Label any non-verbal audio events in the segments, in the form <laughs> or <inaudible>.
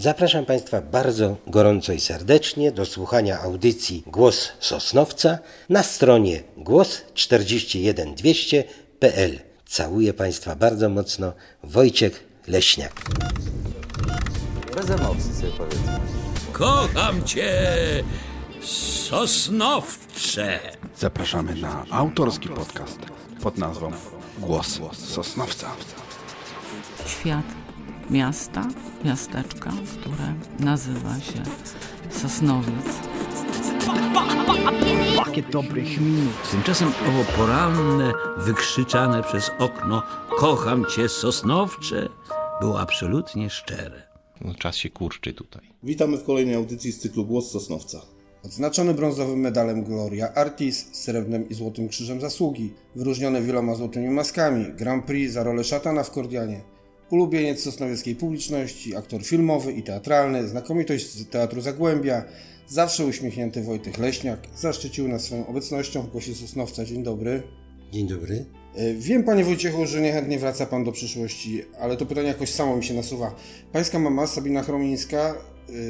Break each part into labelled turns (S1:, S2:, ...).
S1: Zapraszam Państwa bardzo gorąco i serdecznie do słuchania audycji Głos Sosnowca na stronie głos41200.pl. Całuję Państwa bardzo mocno. Wojciech Leśniak.
S2: Bez emocji sobie powiedzmy.
S3: Kocham cię, Sosnowcze.
S4: Zapraszamy na autorski podcast pod nazwą Głos Sosnowca.
S5: świat miasta, miasteczka, które nazywa się Sosnowiec.
S6: Pakiet dobrych minut.
S3: Tymczasem owo poranne, wykrzyczane przez okno Kocham cię, Sosnowcze było absolutnie szczere.
S7: No, czas się kurczy tutaj.
S8: Witamy w kolejnej audycji z cyklu Głos Sosnowca.
S9: Odznaczony brązowym medalem Gloria Artis, srebrnym i złotym krzyżem zasługi, wyróżniony wieloma złotymi maskami, Grand Prix za rolę szatana w Kordianie, ulubieniec sosnowieckiej publiczności, aktor filmowy i teatralny, znakomitość z Teatru Zagłębia, zawsze uśmiechnięty Wojtek Leśniak, zaszczycił nas swoją obecnością w Głosie Sosnowca. Dzień dobry.
S1: Dzień dobry.
S9: E, Wiem, panie Wojciechu, że niechętnie wraca pan do przyszłości, ale to pytanie jakoś samo mi się nasuwa. Pańska mama, Sabina Chromińska,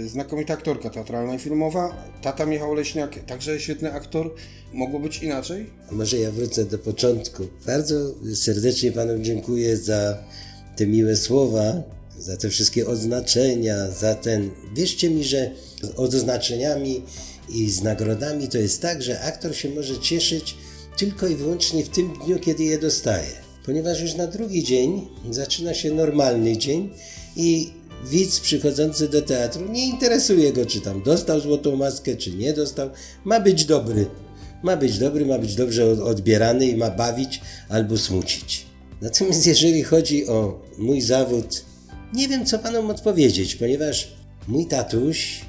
S9: e, znakomita aktorka teatralna i filmowa, tata Michał Leśniak, także świetny aktor. Mogło być inaczej?
S1: A może ja wrócę do początku. Bardzo serdecznie Panom dziękuję za te miłe słowa, za te wszystkie odznaczenia, za ten. Wierzcie mi, że z odznaczeniami i z nagrodami to jest tak, że aktor się może cieszyć tylko i wyłącznie w tym dniu, kiedy je dostaje. Ponieważ już na drugi dzień zaczyna się normalny dzień i widz przychodzący do teatru nie interesuje go, czy tam dostał złotą maskę, czy nie dostał. Ma być dobry. Ma być dobry, ma być dobrze od- odbierany i ma bawić albo smucić. Natomiast jeżeli chodzi o mój zawód, nie wiem co panom odpowiedzieć, ponieważ mój tatuś,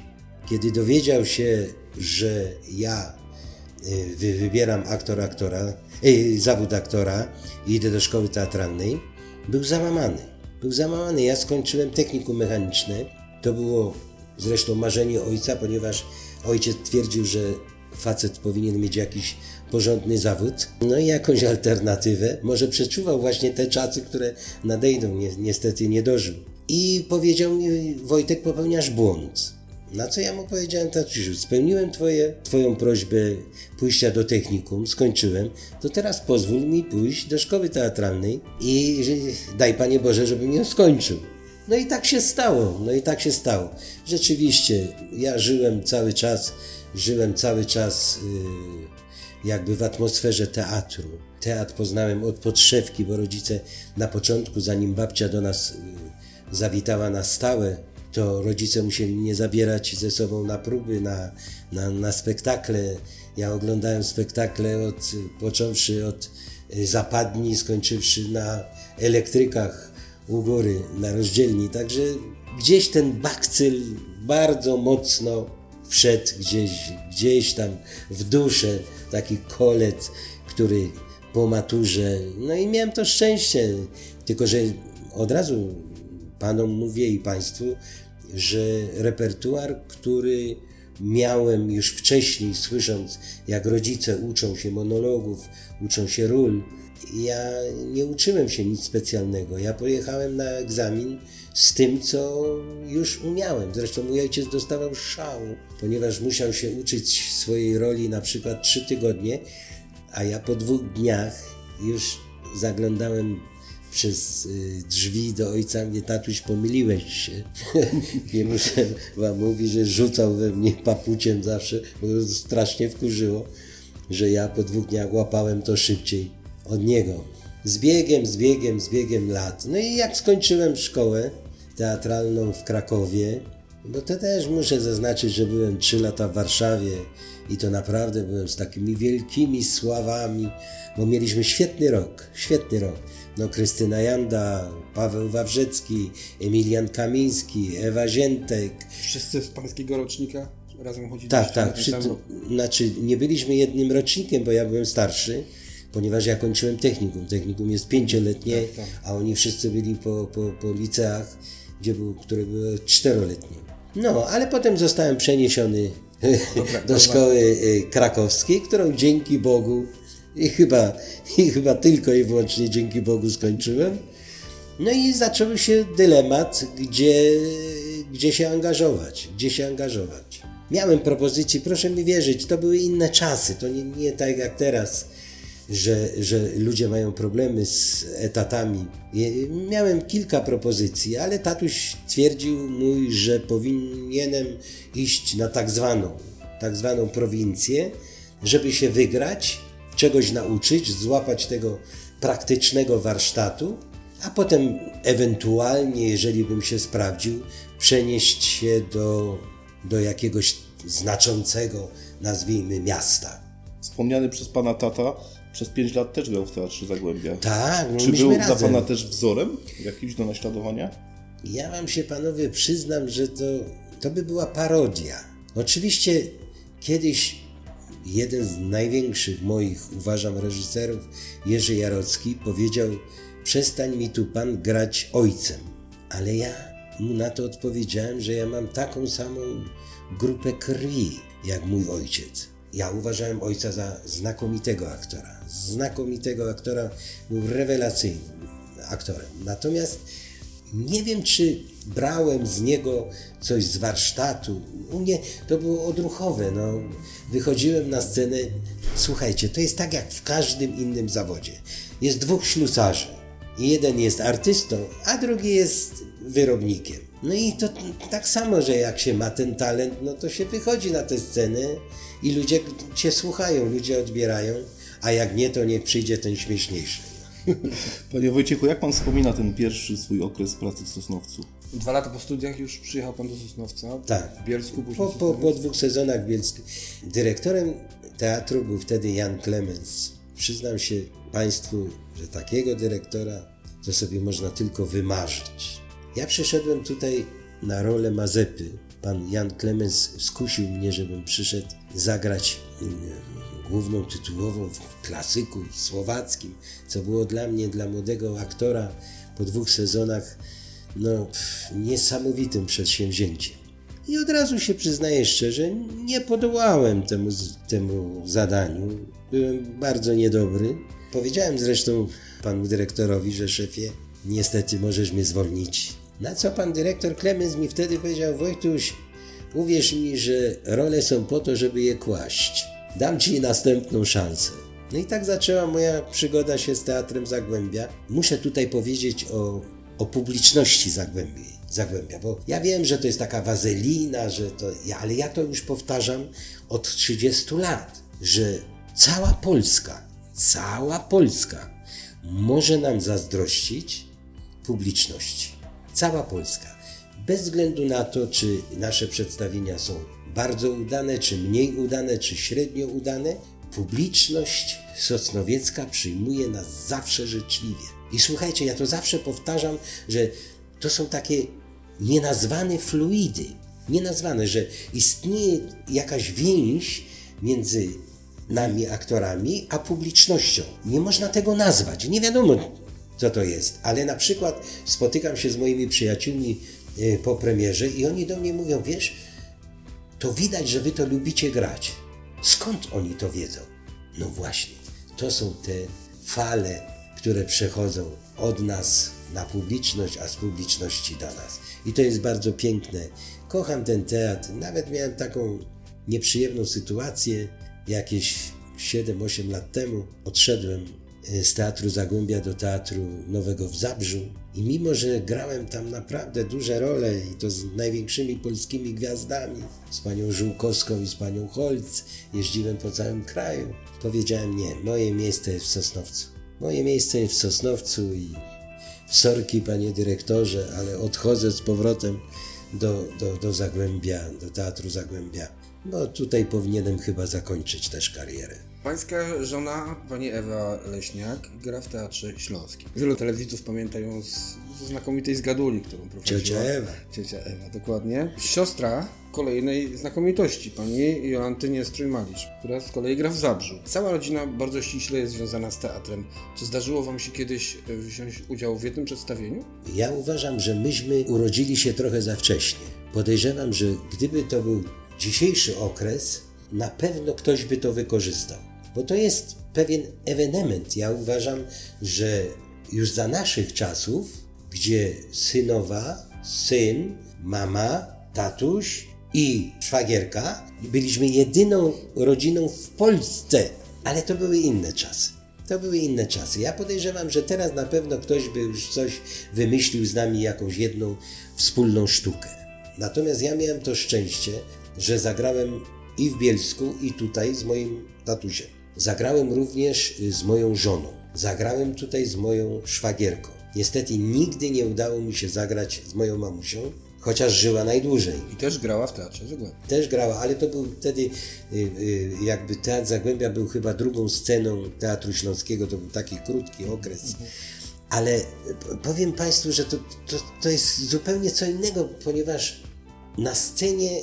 S1: kiedy dowiedział się, że ja y, wy- wybieram aktor aktora, y, zawód aktora i idę do szkoły teatralnej, był załamany. Był załamany. Ja skończyłem technikum mechaniczne. To było zresztą marzenie ojca, ponieważ ojciec twierdził, że facet powinien mieć jakiś porządny zawód. No i jakąś alternatywę. Może przeczuwał właśnie te czasy, które nadejdą. Ni- niestety nie dożył. I powiedział mi, Wojtek, popełniasz błąd. Na co ja mu powiedziałem, tatusiu, spełniłem twoje, twoją prośbę pójścia do technikum, skończyłem, to teraz pozwól mi pójść do szkoły teatralnej i daj Panie Boże, żebym ją skończył. No i tak się stało, no i tak się stało. Rzeczywiście, ja żyłem cały czas, żyłem cały czas yy, jakby w atmosferze teatru. Teatr poznałem od podszewki, bo rodzice na początku, zanim babcia do nas yy, zawitała na stałe, to rodzice musieli mnie zabierać ze sobą na próby, na, na, na spektakle. Ja oglądałem spektakle od, począwszy od y, zapadni, skończywszy na elektrykach u góry, na rozdzielni. Także gdzieś ten bakcyl bardzo mocno wszedł gdzieś, gdzieś tam w duszę, taki kolec, który po maturze, no i miałem to szczęście, tylko że od razu panom mówię i państwu, że repertuar, który miałem już wcześniej, słysząc, jak rodzice uczą się monologów, uczą się ról, ja nie uczyłem się nic specjalnego. Ja pojechałem na egzamin z tym, co już umiałem. Zresztą mój ojciec dostawał szału, ponieważ musiał się uczyć swojej roli na przykład trzy tygodnie, a ja po dwóch dniach już zaglądałem przez y, drzwi do ojca, mnie tatuś pomyliłeś się. <laughs> nie muszę wam mówić, że rzucał we mnie papuciem zawsze, bo to strasznie wkurzyło, że ja po dwóch dniach łapałem to szybciej od niego. Z biegiem, z biegiem, z biegiem lat. No i jak skończyłem szkołę teatralną w Krakowie, bo to też muszę zaznaczyć, że byłem trzy lata w Warszawie i to naprawdę byłem z takimi wielkimi sławami, bo mieliśmy świetny rok, świetny rok. No Krystyna Janda, Paweł Wawrzecki, Emilian Kamiński, Ewa Ziętek.
S9: Wszyscy z pańskiego rocznika razem chodzili?
S1: Tak, tak.
S9: rok?
S1: znaczy nie byliśmy jednym rocznikiem, bo ja byłem starszy, ponieważ ja kończyłem technikum. Technikum jest pięcioletnie,
S9: Tak, tak.
S1: a oni wszyscy byli po, po, po liceach, gdzie był, które były czteroletnie. No, ale potem zostałem przeniesiony do <laughs> szkoły y, krakowskiej, którą dzięki Bogu i chyba, <laughs> i chyba tylko i wyłącznie dzięki Bogu skończyłem. No i zaczął się dylemat, gdzie, gdzie się angażować, gdzie się angażować. Miałem propozycje, proszę mi wierzyć, to były inne czasy, to nie, nie tak jak teraz, że, że ludzie mają problemy z etatami. Miałem kilka propozycji, ale tatuś twierdził mój, że powinienem iść na tak zwaną, tak zwaną prowincję, żeby się wygrać, czegoś nauczyć, złapać tego praktycznego warsztatu, a potem ewentualnie, jeżeli bym się sprawdził, przenieść się do, do jakiegoś znaczącego, nazwijmy, miasta.
S8: Wspomniany przez pana tata przez 5 lat też grał w Teatrze Zagłębia.
S1: Tak, no
S8: Czy był dla
S1: razem.
S8: pana też wzorem jakimś do naśladowania?
S1: Ja wam się panowie przyznam, że to, to by była parodia. Oczywiście kiedyś jeden z największych moich, uważam, reżyserów, Jerzy Jarocki, powiedział: Przestań mi tu pan grać ojcem. Ale ja mu na to odpowiedziałem, że ja mam taką samą grupę krwi jak mój ojciec. Ja uważałem ojca za znakomitego aktora. Znakomitego aktora, był rewelacyjnym aktorem. Natomiast nie wiem, czy brałem z niego coś z warsztatu. U mnie to było odruchowe. No. Wychodziłem na scenę. Słuchajcie, to jest tak jak w każdym innym zawodzie. Jest dwóch ślusarzy. Jeden jest artystą, a drugi jest wyrobnikiem. No i to tak samo, że jak się ma ten talent, no to się wychodzi na tę scenę i ludzie cię słuchają, ludzie odbierają, a jak nie, to niech przyjdzie ten śmieszniejszy. <laughs>
S8: Panie Wojciechu, jak pan wspomina ten pierwszy swój okres pracy w Sosnowcu?
S9: Dwa lata po studiach już przyjechał pan do Sosnowca.
S1: Tak.
S9: W Bielsku, później
S1: Po, po, po dwóch sezonach bielskim. Dyrektorem teatru był wtedy Jan Klemens. Przyznam się Państwu, że takiego dyrektora to sobie można tylko wymarzyć. Ja przyszedłem tutaj na rolę Mazepy. Pan Jan Klemens skusił mnie, żebym przyszedł zagrać główną tytułową w klasyku słowackim, co było dla mnie, dla młodego aktora po dwóch sezonach, no, niesamowitym przedsięwzięciem. I od razu się przyznaję szczerze, nie podołałem temu, temu zadaniu. Byłem bardzo niedobry. Powiedziałem zresztą panu dyrektorowi, że szefie, niestety możesz mnie zwolnić. Na co pan dyrektor Klemens mi wtedy powiedział, Wojtuś, uwierz mi, że role są po to, żeby je kłaść. Dam ci następną szansę. No i tak zaczęła moja przygoda się z Teatrem Zagłębia. Muszę tutaj powiedzieć o, o publiczności Zagłębia, Zagłębia, bo ja wiem, że to jest taka wazelina, że to, ale ja to już powtarzam od 30 lat, że cała Polska, cała Polska może nam zazdrościć publiczności. Cała Polska. Bez względu na to, czy nasze przedstawienia są bardzo udane, czy mniej udane, czy średnio udane, publiczność sosnowiecka przyjmuje nas zawsze życzliwie. I słuchajcie, ja to zawsze powtarzam, że to są takie nienazwane fluidy. Nienazwane, że istnieje jakaś więź między nami, aktorami, a publicznością. Nie można tego nazwać. Nie wiadomo, co to jest. Ale na przykład spotykam się z moimi przyjaciółmi y, po premierze i oni do mnie mówią, wiesz, to widać, że wy to lubicie grać. Skąd oni to wiedzą? No właśnie, to są te fale, które przechodzą od nas na publiczność, a z publiczności do nas. I to jest bardzo piękne. Kocham ten teatr. Nawet miałem taką nieprzyjemną sytuację jakieś 7-8 lat temu. Odszedłem z Teatru Zagłębia do Teatru Nowego w Zabrzu i mimo, że grałem tam naprawdę duże role i to z największymi polskimi gwiazdami, z panią Żółkowską i z panią Holc, jeździłem po całym kraju, powiedziałem nie, moje miejsce jest w Sosnowcu. Moje miejsce jest w Sosnowcu i sorki panie dyrektorze, ale odchodzę z powrotem do, do, do Zagłębia, do Teatru Zagłębia. No tutaj powinienem chyba zakończyć też karierę.
S9: Pańska żona, pani Ewa Leśniak, gra w Teatrze Śląskim. Wielu telewidzów pamięta ją z, ze znakomitej zgaduli, którą prowadziła.
S1: Ciocia Ewa.
S9: Ciocia Ewa, dokładnie. Siostra kolejnej znakomitości, pani Jolantynie Strójmalisz, która z kolei gra w Zabrzu. Cała rodzina bardzo ściśle jest związana z teatrem. Czy zdarzyło wam się kiedyś e, wziąć udział w jednym przedstawieniu?
S1: Ja uważam, że myśmy urodzili się trochę za wcześnie. Podejrzewam, że gdyby to był dzisiejszy okres, na pewno ktoś by to wykorzystał. Bo to jest pewien ewenement. Ja uważam, że już za naszych czasów, gdzie synowa, syn mama, tatuś i szwagierka. Byliśmy jedyną rodziną w Polsce, ale to były inne czasy. To były inne czasy. Ja podejrzewam, że teraz na pewno ktoś by już coś wymyślił z nami, jakąś jedną wspólną sztukę. Natomiast ja miałem to szczęście, że zagrałem i w Bielsku, i tutaj z moim tatusiem. Zagrałem również y, z moją żoną. Zagrałem tutaj z moją szwagierką. Niestety nigdy nie udało mi się zagrać z moją mamusią, chociaż żyła najdłużej.
S9: I też grała w Teatrze Zagłębia.
S1: Też grała, ale to był wtedy y, y, jakby Teatr Zagłębia był chyba drugą sceną Teatru Śląskiego, to był taki krótki okres. Ale y, powiem Państwu, że to, to, to jest zupełnie co innego, ponieważ na scenie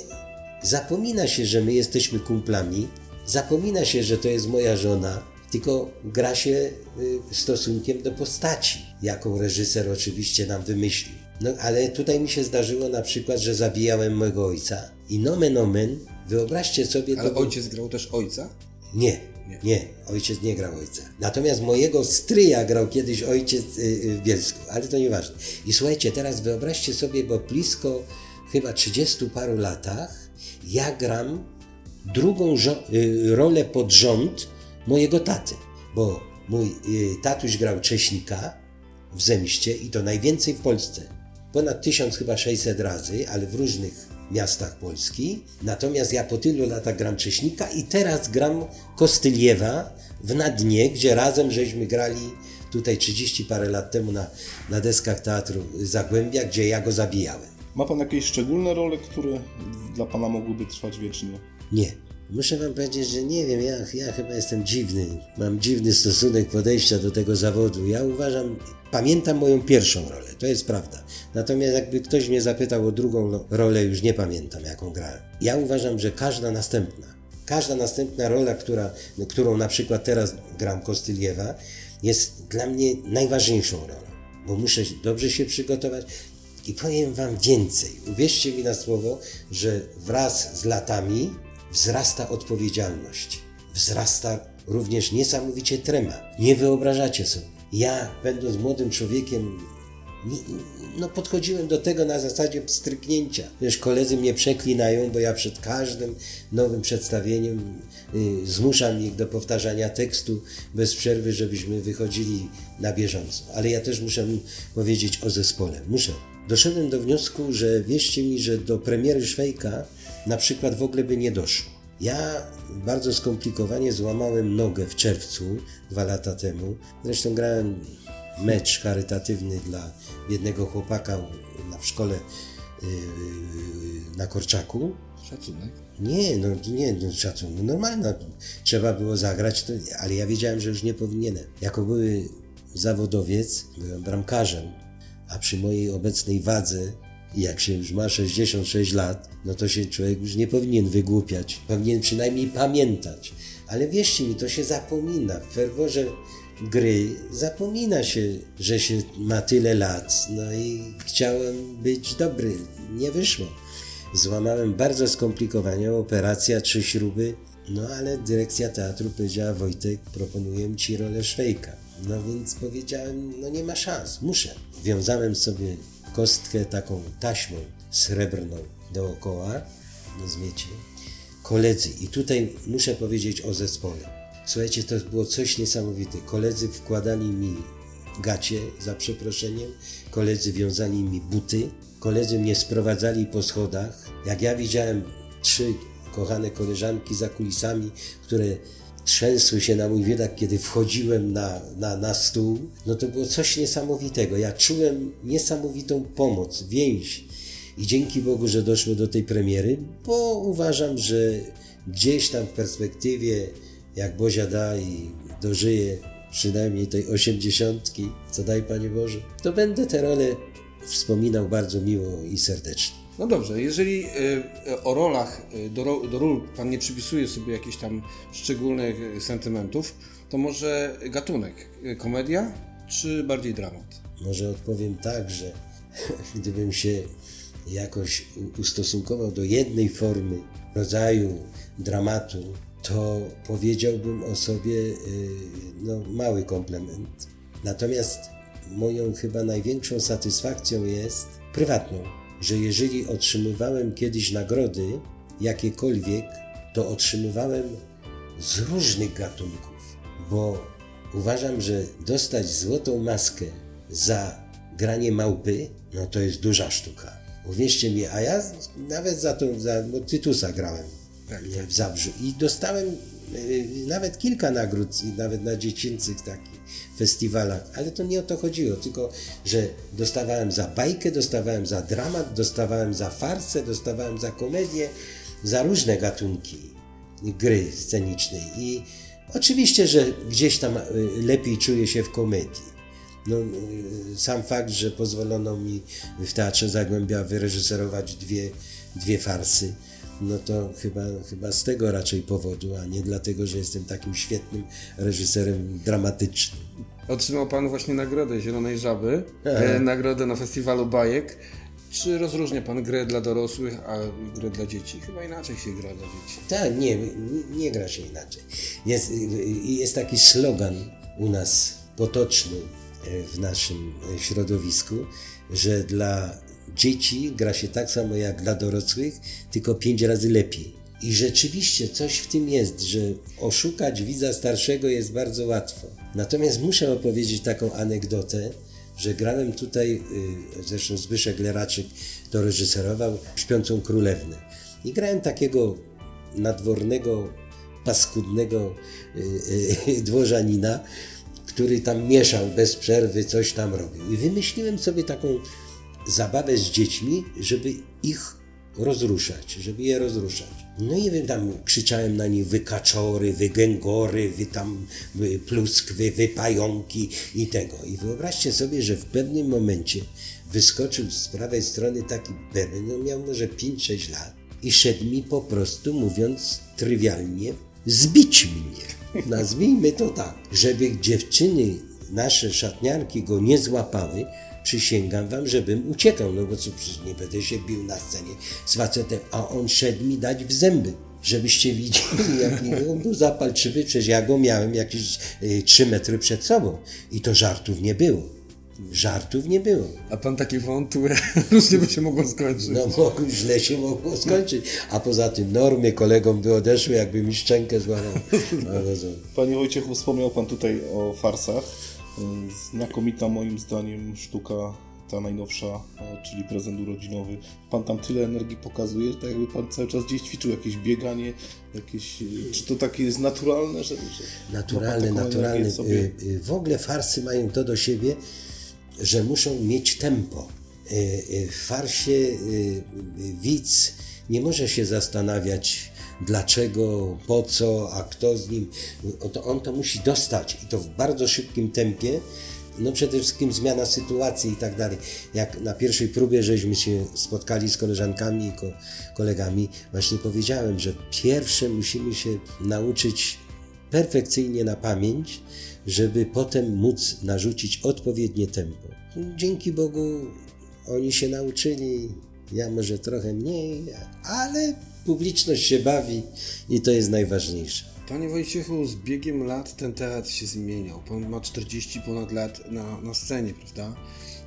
S1: zapomina się, że my jesteśmy kumplami, zapomina się, że to jest moja żona, tylko gra się y, stosunkiem do postaci, jaką reżyser oczywiście nam wymyślił. No ale tutaj mi się zdarzyło na przykład, że zabijałem mojego ojca i nomen omen, wyobraźcie sobie...
S9: Ale
S1: to
S9: ojciec grał też ojca?
S1: nie, nie, ojciec nie grał ojca. Natomiast mojego stryja grał kiedyś ojciec y, y, w Bielsku, ale to nieważne. I słuchajcie, teraz wyobraźcie sobie, bo blisko chyba 30 paru latach ja gram drugą y, rolę pod rząd mojego taty, bo mój y, tatuś grał Cześnika w Zemście i to najwięcej w Polsce. Ponad 1000 chyba 600 razy, ale w różnych miastach Polski. Natomiast ja po tylu latach gram Cześnika i teraz gram Kostyliewa w Nadnie, gdzie razem żeśmy grali tutaj 30 parę lat temu na, na deskach Teatru Zagłębia, gdzie ja go zabijałem.
S8: Ma pan jakieś szczególne role, które dla pana mogłyby trwać wiecznie?
S1: Nie. Muszę wam powiedzieć, że nie wiem, ja, ja chyba jestem dziwny. Mam dziwny stosunek podejścia do tego zawodu. Ja uważam, pamiętam moją pierwszą rolę, to jest prawda. Natomiast jakby ktoś mnie zapytał o drugą rolę, już nie pamiętam, jaką grałem. Ja uważam, że każda następna, każda następna rola, która, no, którą na przykład teraz gram Kostyliewa, jest dla mnie najważniejszą rolą, bo muszę dobrze się przygotować. I powiem Wam więcej. Uwierzcie mi na słowo, że wraz z latami wzrasta odpowiedzialność. Wzrasta również niesamowicie trema. Nie wyobrażacie sobie. Ja, będąc młodym człowiekiem, no podchodziłem do tego na zasadzie stryknięcia. Wiesz, koledzy mnie przeklinają, bo ja przed każdym nowym przedstawieniem y, zmuszam ich do powtarzania tekstu bez przerwy, żebyśmy wychodzili na bieżąco. Ale ja też muszę powiedzieć o zespole. Muszę. Doszedłem do wniosku, że wierzcie mi, że do premiery Szwejka na przykład w ogóle by nie doszło. Ja bardzo skomplikowanie złamałem nogę w czerwcu dwa lata temu. Zresztą grałem mecz charytatywny dla jednego chłopaka na, w szkole yy, na Korczaku.
S9: Szacunek.
S1: Nie, no nie, no szacun, no normalna. Trzeba było zagrać, to, ale ja wiedziałem, że już nie powinienem. Jako były zawodowiec, byłem bramkarzem, a przy mojej obecnej wadze, jak się już ma 66 lat, no to się człowiek już nie powinien wygłupiać. Powinien przynajmniej pamiętać. Ale wierzcie mi, to się zapomina. W ferworze gry zapomina się, że się ma tyle lat. No i chciałem być dobry. Nie wyszło. Złamałem bardzo skomplikowaną operacja, trzy śruby, no ale dyrekcja teatru powiedziała, Wojtek, proponuję ci rolę Szwejka. No więc powiedziałem, no nie ma szans, muszę. Wiązałem sobie kostkę taką taśmą srebrną dookoła, rozumiecie? Koledzy, i tutaj muszę powiedzieć o zespole. Słuchajcie, to było coś niesamowite. Koledzy wkładali mi gacie, za przeproszeniem, koledzy wiązali mi buty, koledzy mnie sprowadzali po schodach. Jak ja widziałem trzy kochane koleżanki za kulisami, które trzęsły się na mój widok, kiedy wchodziłem na, na, na stół, no to było coś niesamowitego. Ja czułem niesamowitą pomoc, więź. I dzięki Bogu, że doszło do tej premiery, bo uważam, że gdzieś tam w perspektywie, jak Bozia da i dożyję przynajmniej tej osiemdziesiątki, co daj Panie Boże, to będę te role wspominał bardzo miło i serdecznie.
S9: No dobrze, jeżeli y, o rolach, y, do, do ról Pan nie przypisuje sobie jakichś tam szczególnych y, sentymentów, to może gatunek? Komedia czy bardziej dramat?
S1: Może odpowiem tak, że <laughs> gdybym się jakoś ustosunkował do jednej formy, rodzaju dramatu, to powiedziałbym o sobie y, no, mały komplement. Natomiast moją chyba największą satysfakcją jest prywatną. że jeżeli otrzymywałem kiedyś nagrody, jakiekolwiek, to otrzymywałem z różnych gatunków, bo uważam, że dostać złotą maskę za granie małpy, no to jest duża sztuka. Uwierzcie mi, a ja nawet za to, za bo Tytusa grałem w Zabrzu. I dostałem y, nawet kilka nagród, nawet na dziecięcych takich festiwalach, ale to nie o to chodziło, tylko że dostawałem za bajkę, dostawałem za dramat, dostawałem za farsę, dostawałem za komedię, za różne gatunki gry scenicznej. I oczywiście, że gdzieś tam y, lepiej czuję się w komedii. No, y, sam fakt, że pozwolono mi w Teatrze Zagłębia wyreżyserować dwie, dwie farsy, no to chyba, chyba z tego raczej powodu, a nie dlatego, że jestem takim świetnym reżyserem dramatycznym.
S9: Otrzymał pan właśnie nagrodę Zielonej Żaby,
S1: Aha.
S9: e, nagrodę na festiwalu bajek. Czy rozróżnia pan grę dla dorosłych, a grę dla dzieci? Chyba inaczej się gra dla dzieci.
S1: Tak, nie, nie, nie gra się inaczej. Jest, jest taki slogan u nas potoczny e, w naszym e, środowisku, że dla dzieci gra się tak samo jak dla dorosłych, tylko pięć razy lepiej. I rzeczywiście coś w tym jest, że oszukać widza starszego jest bardzo łatwo. Natomiast muszę opowiedzieć taką anegdotę, że grałem tutaj, y, zresztą Zbyszek Leraczyk to reżyserował, Śpiącą Królewnę. I grałem takiego nadwornego, paskudnego y, y, dworzanina, który tam mieszał bez przerwy, coś tam robił. I wymyśliłem sobie taką zabawę z dziećmi, żeby ich rozruszać, żeby je rozruszać. No i wy tam krzyczałem na nich wykaczory, wygęgory, wy tam wy pluskwy, wypająki i tego. I wyobraźcie sobie, że w pewnym momencie wyskoczył z prawej strony taki beben, no miał może 5-6 lat i szedł mi po prostu, mówiąc trywialnie, zbić mnie. Nazwijmy to tak, żeby dziewczyny, nasze szatniarki go nie złapały, przysięgam wam, żebym uciekał, no bo co, przecież nie będę się bił na scenie z facetem, a on szedł mi dać w zęby. Żebyście widzieli, jaki on był zapalczywy, przecież ja go miałem jakieś y, 3 metry przed sobą i to żartów nie było. Żartów nie było.
S9: A pan taki wątły, <laughs> różnie by się mogło skończyć.
S1: No mogło, źle się mogło skończyć. A poza tym normy kolegom by odeszły, jakby mi szczękę złamał. No, rozumiem.
S8: Panie Wojciechu, wspomniał Pan tutaj o farsach. Znakomita moim zdaniem sztuka, ta najnowsza, e, czyli prezent urodzinowy. Pan tam tyle energii pokazuje, że tak jakby Pan cały czas gdzieś ćwiczył jakieś bieganie, jakieś... e, Czy to takie jest naturalne, że... że
S1: Naturalne, naturalne.
S8: sobie?
S1: Y, W ogóle farsy mają to do siebie, że muszą mieć tempo. W farsie widz nie może się zastanawiać, dlaczego, po co, a kto z nim. To On to musi dostać i to w bardzo szybkim tempie. No przede wszystkim zmiana sytuacji i tak dalej. Jak na pierwszej próbie żeśmy się spotkali z koleżankami i ko- kolegami, właśnie powiedziałem, że pierwsze musimy się nauczyć perfekcyjnie na pamięć, żeby potem móc narzucić odpowiednie tempo. Dzięki Bogu oni się nauczyli, ja może trochę mniej, ale publiczność się bawi i to jest najważniejsze.
S9: Panie Wojciechu, z biegiem lat ten teatr się zmieniał. Pan ma 40 ponad lat na, na scenie, prawda?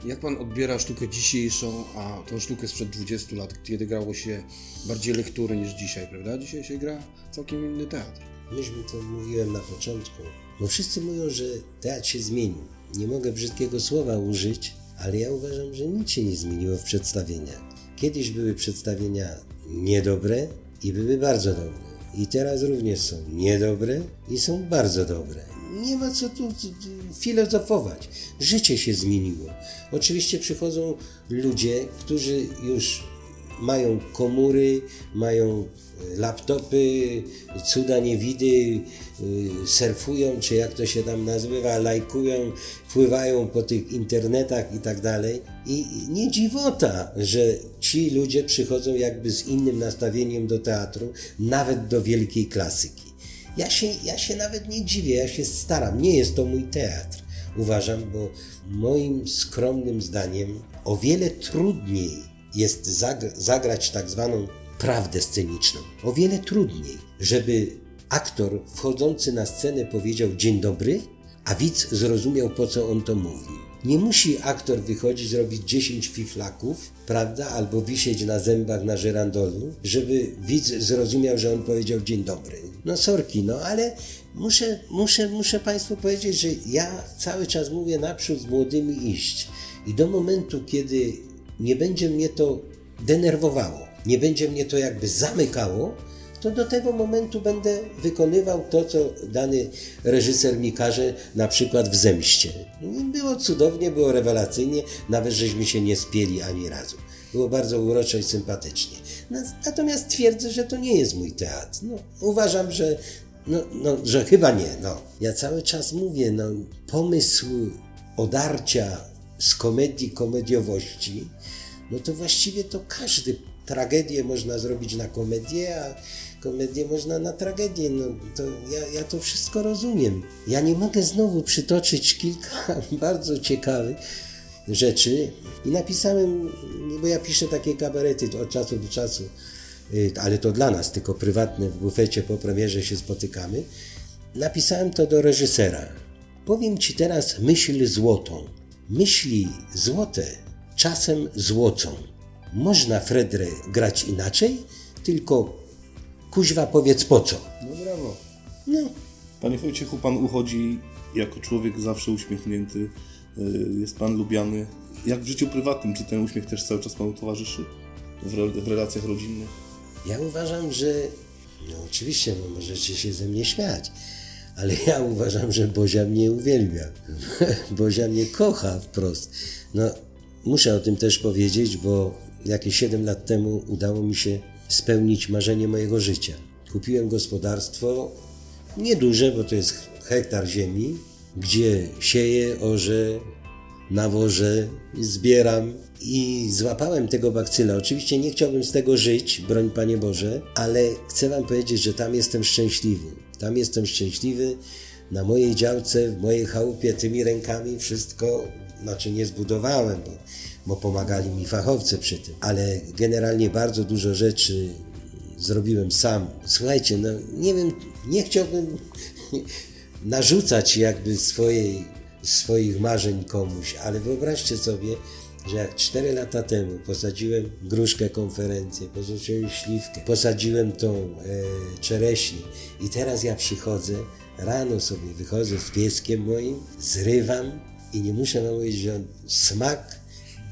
S9: Jak pan odbiera sztukę dzisiejszą, a tą sztukę sprzed 20 lat, kiedy grało się bardziej lektury niż dzisiaj, prawda? Dzisiaj się gra całkiem inny teatr.
S1: Myśmy to mówiłem na początku, bo wszyscy mówią, że teatr się zmienił. Nie mogę brzydkiego słowa użyć, ale ja uważam, że nic się nie zmieniło w przedstawieniach. Kiedyś były przedstawienia niedobre i były bardzo dobre. I teraz również są niedobre i są bardzo dobre. Nie ma co tu filozofować. Życie się zmieniło. Oczywiście przychodzą ludzie, którzy już mają komury, mają e, laptopy, cuda niewidy, y, surfują, czy jak to się tam nazywa, lajkują, pływają po tych internetach i tak dalej. I nie dziwota, że ci ludzie przychodzą jakby z innym nastawieniem do teatru, nawet do wielkiej klasyki. Ja się, ja się nawet nie dziwię, ja się staram, nie jest to mój teatr. Uważam, bo moim skromnym zdaniem o wiele trudniej jest zag- zagrać tak zwaną prawdę sceniczną. O wiele trudniej, żeby aktor wchodzący na scenę powiedział dzień dobry, a widz zrozumiał po co on to mówi. Nie musi aktor wychodzić, robić 10 fiflaków, prawda, albo wisieć na zębach na żyrandolu, żeby widz zrozumiał, że on powiedział dzień dobry. No sorki, no ale muszę, muszę, muszę Państwu powiedzieć, że ja cały czas mówię naprzód z młodymi iść. I do momentu, kiedy nie będzie mnie to denerwowało, nie będzie mnie to jakby zamykało, to do tego momentu będę wykonywał to, co dany reżyser mi każe, na przykład w Zemście. Było cudownie, było rewelacyjnie, nawet żeśmy się nie spieli ani razu. Było bardzo uroczo i sympatycznie. Natomiast twierdzę, że to nie jest mój teatr. No, uważam, że, no, no, że chyba nie. No. Ja cały czas mówię, no, pomysł odarcia z komedii komediowości, no to właściwie to każdy tragedię można zrobić na komedię, a komedię można na tragedię. No to ja, ja to wszystko rozumiem. Ja nie mogę znowu przytoczyć kilka <laughs> bardzo ciekawych rzeczy i napisałem, bo ja piszę takie kabarety od czasu do czasu, y, ale to dla nas, tylko prywatne, w bufecie po premierze się spotykamy. Napisałem to do reżysera. Powiem ci teraz myśl złotą. Myśli złote czasem złocą. Można Fredrę grać inaczej, tylko kuźwa powiedz po co.
S9: No brawo.
S1: No,
S8: Panie Wojciechu, Pan uchodzi jako człowiek zawsze uśmiechnięty, y, jest Pan lubiany. Jak w życiu prywatnym, czy ten uśmiech też cały czas Panu towarzyszy? W, re, w relacjach rodzinnych?
S1: ja uważam, że no oczywiście no, możecie się ze mnie śmiać, ale ja uważam, że Bozia mnie uwielbia. <laughs> Bozia mnie kocha wprost. No, muszę o tym też powiedzieć, bo jakieś 7 lat temu udało mi się spełnić marzenie mojego życia. Kupiłem gospodarstwo, nieduże, bo to jest hektar ziemi, gdzie sieję, orze, nawożę, zbieram i złapałem tego bakcyla. Oczywiście nie chciałbym z tego żyć, broń Panie Boże, ale chcę Wam powiedzieć, że tam jestem szczęśliwy. Tam jestem szczęśliwy. Na mojej działce, w mojej chałupie tymi rękami wszystko, znaczy nie zbudowałem, bo, bo pomagali mi fachowcy przy tym, ale generalnie bardzo dużo rzeczy zrobiłem sam. Słuchajcie, no nie wiem, nie chciałbym <laughs> narzucać jakby swojej, swoich marzeń komuś, ale wyobraźcie sobie, że jak 4 lata temu posadziłem gruszkę konferencję, posadziłem śliwkę, posadziłem tą e, czereśnię i teraz ja przychodzę, rano sobie wychodzę z pieskiem moim, zrywam i nie muszę mówić, że smak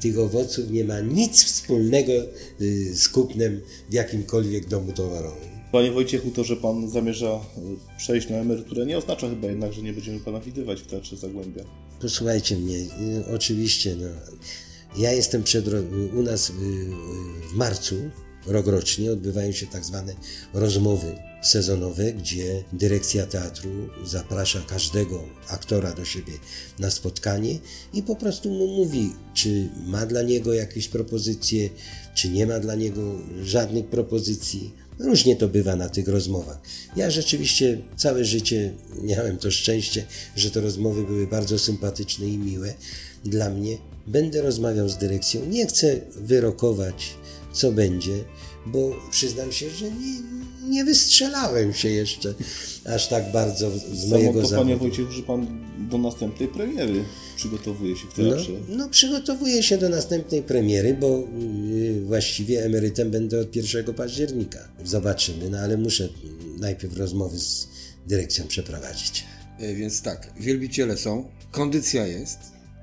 S1: tych owoców nie ma nic wspólnego y, z kupnem w jakimkolwiek domu towarowym.
S8: Panie Wojciechu, to, że Pan zamierza y, przejść na emeryturę, nie oznacza chyba jednak, że nie będziemy Pana widywać w Teatrze Zagłębia.
S1: Posłuchajcie mnie, y, oczywiście, no, ja jestem przed, ro- u nas w marcu, rokrocznie, odbywają się tak zwane rozmowy sezonowe, gdzie dyrekcja teatru zaprasza każdego aktora do siebie na spotkanie i po prostu mu mówi, czy ma dla niego jakieś propozycje, czy nie ma dla niego żadnych propozycji. Różnie to bywa na tych rozmowach. Ja rzeczywiście całe życie miałem to szczęście, że te rozmowy były bardzo sympatyczne i miłe dla mnie. Będę rozmawiał z dyrekcją. Nie chcę wyrokować, co będzie, bo przyznam się, że nie, nie wystrzelałem się jeszcze aż tak bardzo z
S8: Samo
S1: mojego
S8: to,
S1: zawodu.
S8: Panie Wojciechu, że Pan do następnej premiery przygotowuje się w
S1: No,
S8: teatrze.
S1: no przygotowuję się do następnej premiery, bo yy, właściwie emerytem będę od 1 października. Zobaczymy, no ale muszę najpierw rozmowy z dyrekcją przeprowadzić.
S9: E, Więc tak, wielbiciele są, kondycja jest,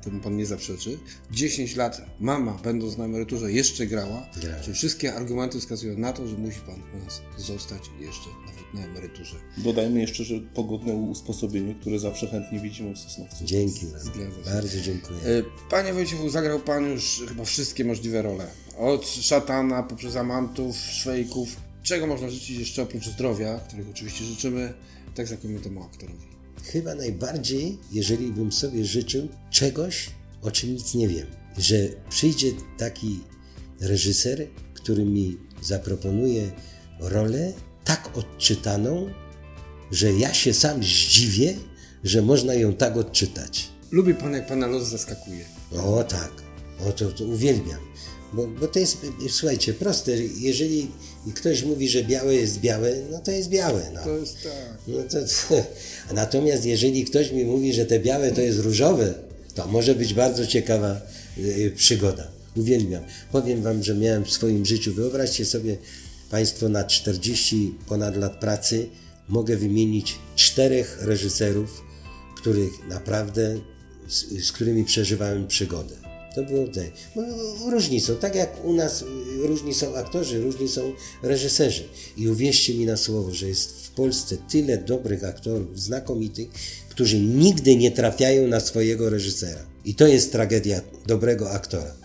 S9: temu pan nie zaprzeczy. 10 lat mama, będąc na emeryturze, jeszcze grała. Czyli wszystkie argumenty wskazują na to, że musi pan u nas zostać jeszcze nawet na emeryturze.
S8: Dodajmy jeszcze, że pogodne usposobienie, które zawsze chętnie widzimy w Sosnowcu.
S1: Dzięki. Bardzo dziękuję.
S9: E, Panie Wojciechu, zagrał pan już chyba wszystkie możliwe role. Od szatana, poprzez amantów, szwejków. Czego można życzyć jeszcze oprócz zdrowia, którego oczywiście życzymy, tak znakomitemu aktorowi?
S1: Chyba najbardziej, jeżeli bym sobie życzył czegoś, o czym nic nie wiem, że przyjdzie taki reżyser, który mi zaproponuje rolę tak odczytaną, że ja się sam zdziwię, że można ją tak odczytać.
S9: Lubi pan, jak pana los zaskakuje.
S1: O tak, o to, to uwielbiam. Bo, bo to jest, słuchajcie, proste. Jeżeli ktoś mówi, że białe jest białe, no to jest białe. No.
S9: To jest tak.
S1: No to, <laughs> natomiast jeżeli ktoś mi mówi, że te białe to jest różowe, To może być bardzo ciekawa y, przygoda. Uwielbiam. Powiem wam, że miałem w swoim życiu, wyobraźcie sobie Państwo na 40 ponad lat pracy, mogę wymienić czterech reżyserów, których naprawdę, z, z którymi przeżywałem przygodę. To było te. Bo różni są, tak jak u nas różni są aktorzy, różni są reżyserzy. I uwierzcie mi na słowo, że jest w Polsce tyle dobrych aktorów, znakomitych, którzy nigdy nie trafiają na swojego reżysera. I to jest tragedia dobrego aktora.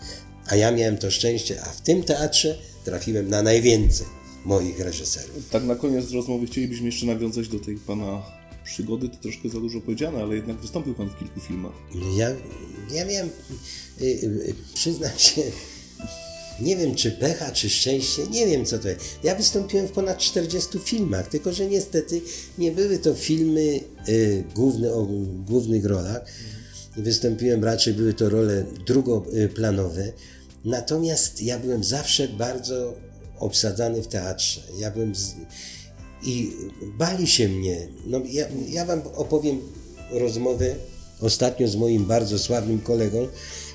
S1: A ja miałem to szczęście, a w tym teatrze trafiłem na najwięcej moich reżyserów.
S8: Tak na koniec rozmowy chcielibyśmy jeszcze nawiązać do tej pana przygody, to troszkę za dużo powiedziane, ale jednak wystąpił pan w kilku filmach.
S1: Ja, ja miałem, y, y, przyznam się, nie wiem czy pecha, czy szczęście, nie wiem co to jest. Ja wystąpiłem w ponad 40 filmach, tylko że niestety nie były to filmy y, główne, o głównych rolach. Wystąpiłem raczej, były to role drugoplanowe. Natomiast ja byłem zawsze bardzo obsadzany w teatrze. Ja byłem z... i bali się mnie. No, ja, ja wam opowiem rozmowę ostatnio z moim bardzo sławnym kolegą,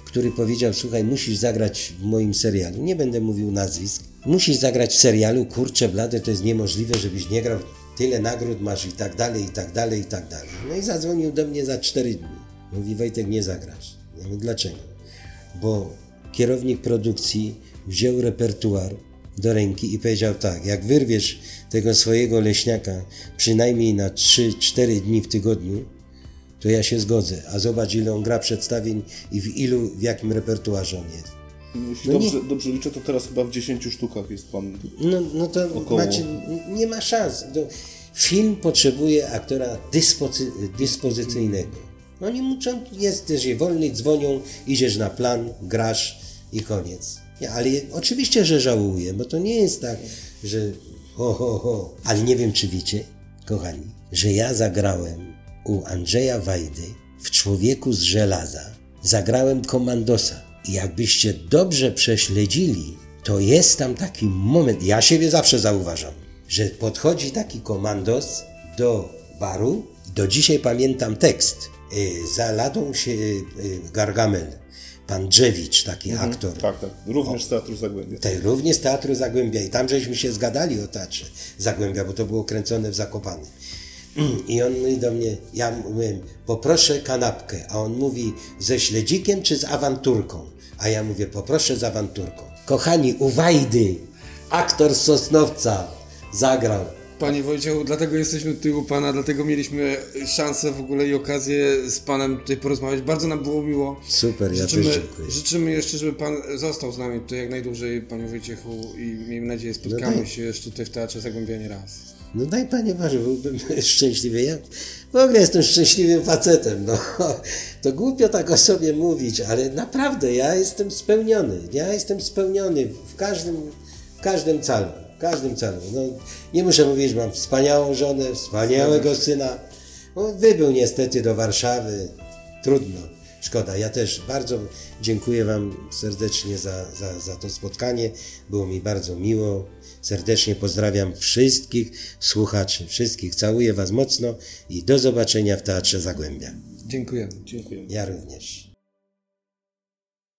S1: który powiedział: Słuchaj, musisz zagrać w moim serialu. Nie będę mówił nazwisk. Musisz zagrać w serialu, kurczę, blade, to jest niemożliwe, żebyś nie grał. Tyle nagród masz i tak dalej, i tak dalej, i tak dalej. No i zadzwonił do mnie za cztery dni. Mówi: Wojtek, nie zagrasz. Ja mówię, dlaczego? Bo kierownik produkcji wziął repertuar do ręki i powiedział tak, jak wyrwiesz tego swojego leśniaka przynajmniej na 3-4 dni w tygodniu, to ja się zgodzę. A zobacz, ile on gra przedstawień i w ilu, w jakim repertuarze on jest.
S8: Jeśli
S1: No
S8: dobrze, dobrze liczę, to teraz chyba w 10 sztukach jest pan.
S1: No, no to
S8: Około.
S1: macie, nie ma szans. Film potrzebuje aktora dyspozy, dyspozycyjnego. Oni muszą, jesteś wolny, dzwonią, idziesz na plan, grasz i koniec. Ale oczywiście, że żałuję, bo to nie jest tak, że ho, ho, ho. Ale nie wiem, czy wiecie, kochani, że ja zagrałem u Andrzeja Wajdy w Człowieku z żelaza. Zagrałem komandosa. I jakbyście dobrze prześledzili, to jest tam taki moment, ja siebie zawsze zauważam, że podchodzi taki komandos do baru. Do dzisiaj pamiętam tekst. Y, Za ladą się y, Gargamel, pan Drzewicz, taki aktor.
S8: Tak, tak. Również z Teatru Zagłębia.
S1: Tej również z Teatru Zagłębia i tam żeśmy się zgadali o teatrze Zagłębia, bo to było kręcone w Zakopane. <clears throat> I on mówi do mnie, ja mówię, poproszę kanapkę, a on mówi ze śledzikiem czy z awanturką? A ja mówię, poproszę z awanturką. Kochani, u Wajdy, aktor Sosnowca zagrał.
S9: Panie Wojciechu, dlatego jesteśmy tutaj u Pana, dlatego mieliśmy szansę w ogóle i okazję z Panem tutaj porozmawiać. Bardzo nam było miło.
S1: Super, ja
S9: życzymy,
S1: też dziękuję.
S9: życzymy jeszcze, żeby Pan został z nami tutaj jak najdłużej, Panie Wojciechu i miejmy nadzieję spotkamy
S1: tak.
S9: się jeszcze tutaj w Teatrze Zagłębia nie raz.
S1: No daj Panie Boże, byłbym <laughs> szczęśliwy. Ja w ogóle jestem szczęśliwym facetem. No. <laughs> To głupio tak o sobie mówić, ale naprawdę ja jestem spełniony. Ja jestem spełniony w każdym, w każdym calu. W każdym calu. No, nie muszę mówić, że mam wspaniałą żonę, wspaniałego syna. No, wybył niestety do Warszawy. Trudno. Szkoda. Ja też bardzo dziękuję Wam serdecznie za, za, za to spotkanie. Było mi bardzo miło. Serdecznie pozdrawiam wszystkich słuchaczy, wszystkich. Całuję Was mocno i do zobaczenia w Teatrze Zagłębia.
S9: Dziękujemy.
S8: Dziękuję.
S1: Ja również.